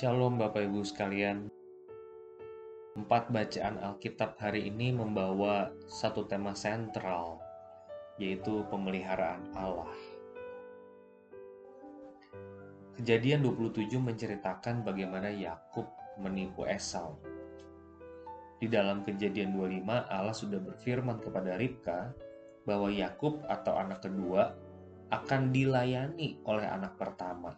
Shalom Bapak Ibu sekalian. Empat bacaan Alkitab hari ini membawa satu tema sentral, yaitu pemeliharaan Allah. Kejadian 27 menceritakan bagaimana Yakub menipu Esau. Di dalam kejadian 25, Allah sudah berfirman kepada Ribka bahwa Yakub atau anak kedua akan dilayani oleh anak pertama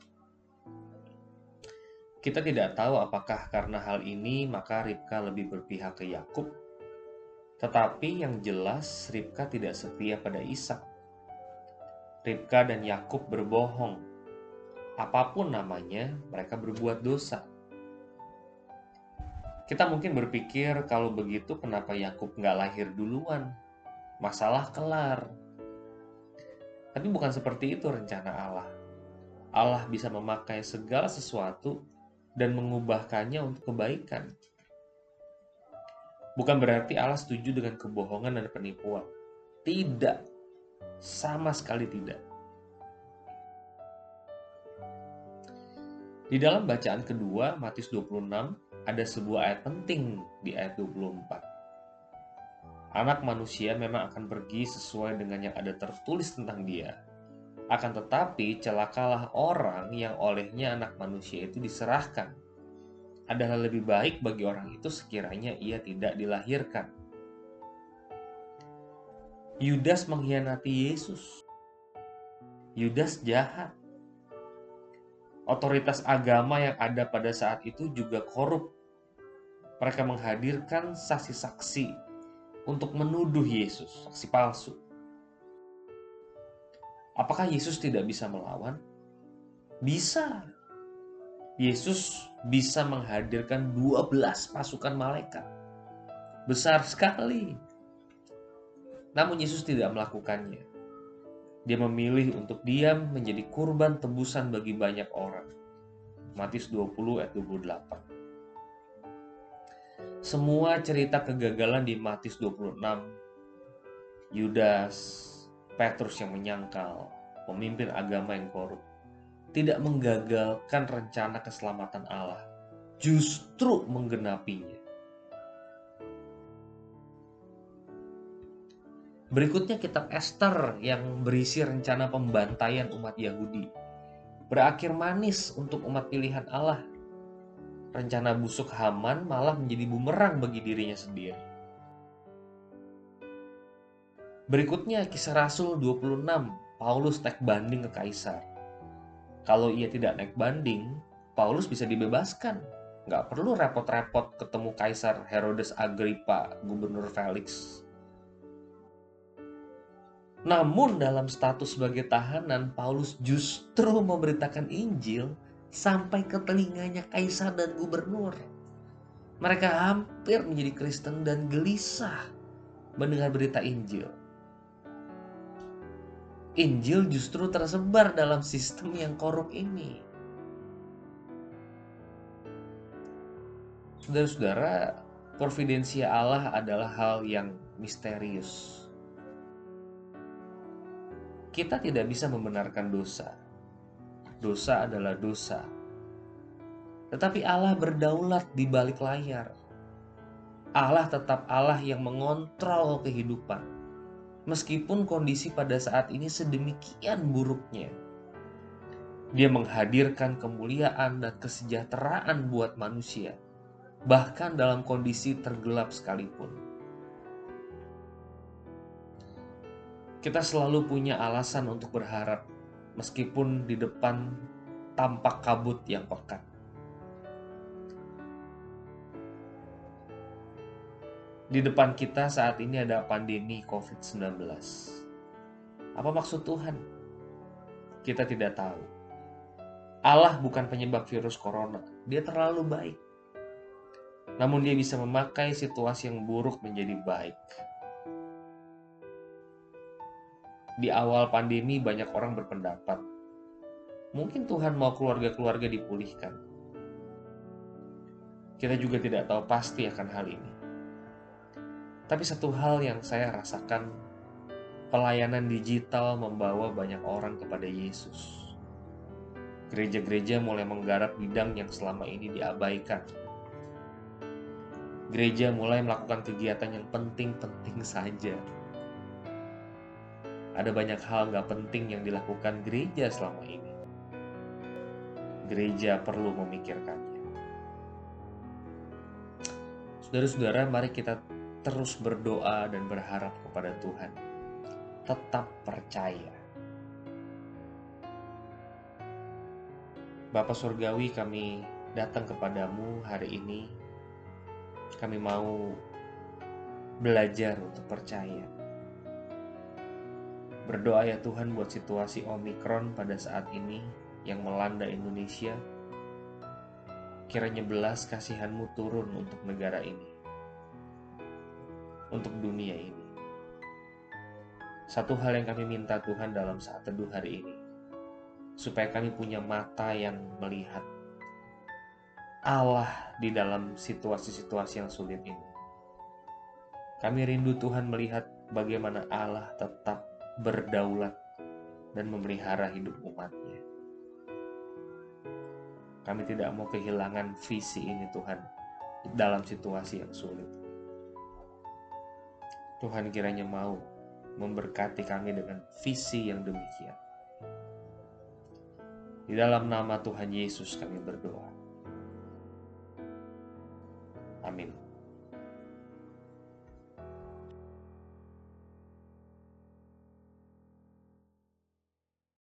kita tidak tahu apakah karena hal ini maka Ribka lebih berpihak ke Yakub, tetapi yang jelas Ribka tidak setia pada Ishak. Ribka dan Yakub berbohong. Apa pun namanya, mereka berbuat dosa. Kita mungkin berpikir kalau begitu kenapa Yakub nggak lahir duluan? Masalah kelar. Tapi bukan seperti itu rencana Allah. Allah bisa memakai segala sesuatu dan mengubahkannya untuk kebaikan. Bukan berarti Allah setuju dengan kebohongan dan penipuan. Tidak. Sama sekali tidak. Di dalam bacaan kedua, Matius 26, ada sebuah ayat penting di ayat 24. Anak manusia memang akan pergi sesuai dengan yang ada tertulis tentang dia, akan tetapi celakalah orang yang olehnya anak manusia itu diserahkan. Adalah lebih baik bagi orang itu sekiranya ia tidak dilahirkan. Yudas mengkhianati Yesus. Yudas jahat. Otoritas agama yang ada pada saat itu juga korup. Mereka menghadirkan saksi-saksi untuk menuduh Yesus, saksi palsu. Apakah Yesus tidak bisa melawan? Bisa. Yesus bisa menghadirkan 12 pasukan malaikat. Besar sekali. Namun Yesus tidak melakukannya. Dia memilih untuk diam menjadi kurban tebusan bagi banyak orang. Matius 20 ayat 28. Semua cerita kegagalan di Matius 26, Yudas, Petrus yang menyangkal, pemimpin agama yang korup, tidak menggagalkan rencana keselamatan Allah, justru menggenapinya. Berikutnya kitab Esther yang berisi rencana pembantaian umat Yahudi. Berakhir manis untuk umat pilihan Allah. Rencana busuk Haman malah menjadi bumerang bagi dirinya sendiri. Berikutnya kisah Rasul 26, Paulus naik banding ke Kaisar. Kalau ia tidak naik banding, Paulus bisa dibebaskan. Nggak perlu repot-repot ketemu Kaisar Herodes Agrippa, Gubernur Felix. Namun dalam status sebagai tahanan, Paulus justru memberitakan Injil sampai ke telinganya Kaisar dan Gubernur. Mereka hampir menjadi Kristen dan gelisah mendengar berita Injil. Injil justru tersebar dalam sistem yang korup ini. Saudara-saudara, providensia Allah adalah hal yang misterius. Kita tidak bisa membenarkan dosa. Dosa adalah dosa. Tetapi Allah berdaulat di balik layar. Allah tetap Allah yang mengontrol kehidupan meskipun kondisi pada saat ini sedemikian buruknya. Dia menghadirkan kemuliaan dan kesejahteraan buat manusia, bahkan dalam kondisi tergelap sekalipun. Kita selalu punya alasan untuk berharap, meskipun di depan tampak kabut yang pekat. Di depan kita saat ini ada pandemi COVID-19. Apa maksud Tuhan? Kita tidak tahu. Allah bukan penyebab virus corona. Dia terlalu baik. Namun dia bisa memakai situasi yang buruk menjadi baik. Di awal pandemi banyak orang berpendapat, mungkin Tuhan mau keluarga-keluarga dipulihkan. Kita juga tidak tahu pasti akan hal ini. Tapi satu hal yang saya rasakan, pelayanan digital membawa banyak orang kepada Yesus. Gereja-gereja mulai menggarap bidang yang selama ini diabaikan. Gereja mulai melakukan kegiatan yang penting-penting saja. Ada banyak hal nggak penting yang dilakukan gereja selama ini. Gereja perlu memikirkannya. Saudara-saudara, mari kita terus berdoa dan berharap kepada Tuhan. Tetap percaya Bapak Surgawi kami datang kepadamu hari ini. Kami mau belajar untuk percaya. Berdoa ya Tuhan buat situasi Omikron pada saat ini yang melanda Indonesia. Kiranya belas kasihanmu turun untuk negara ini. Untuk dunia ini. Satu hal yang kami minta Tuhan dalam saat teduh hari ini supaya kami punya mata yang melihat Allah di dalam situasi-situasi yang sulit ini. Kami rindu Tuhan melihat bagaimana Allah tetap berdaulat dan memelihara hidup umatnya. Kami tidak mau kehilangan visi ini Tuhan dalam situasi yang sulit. Tuhan kiranya mau memberkati kami dengan visi yang demikian. Di dalam nama Tuhan Yesus kami berdoa. Amin.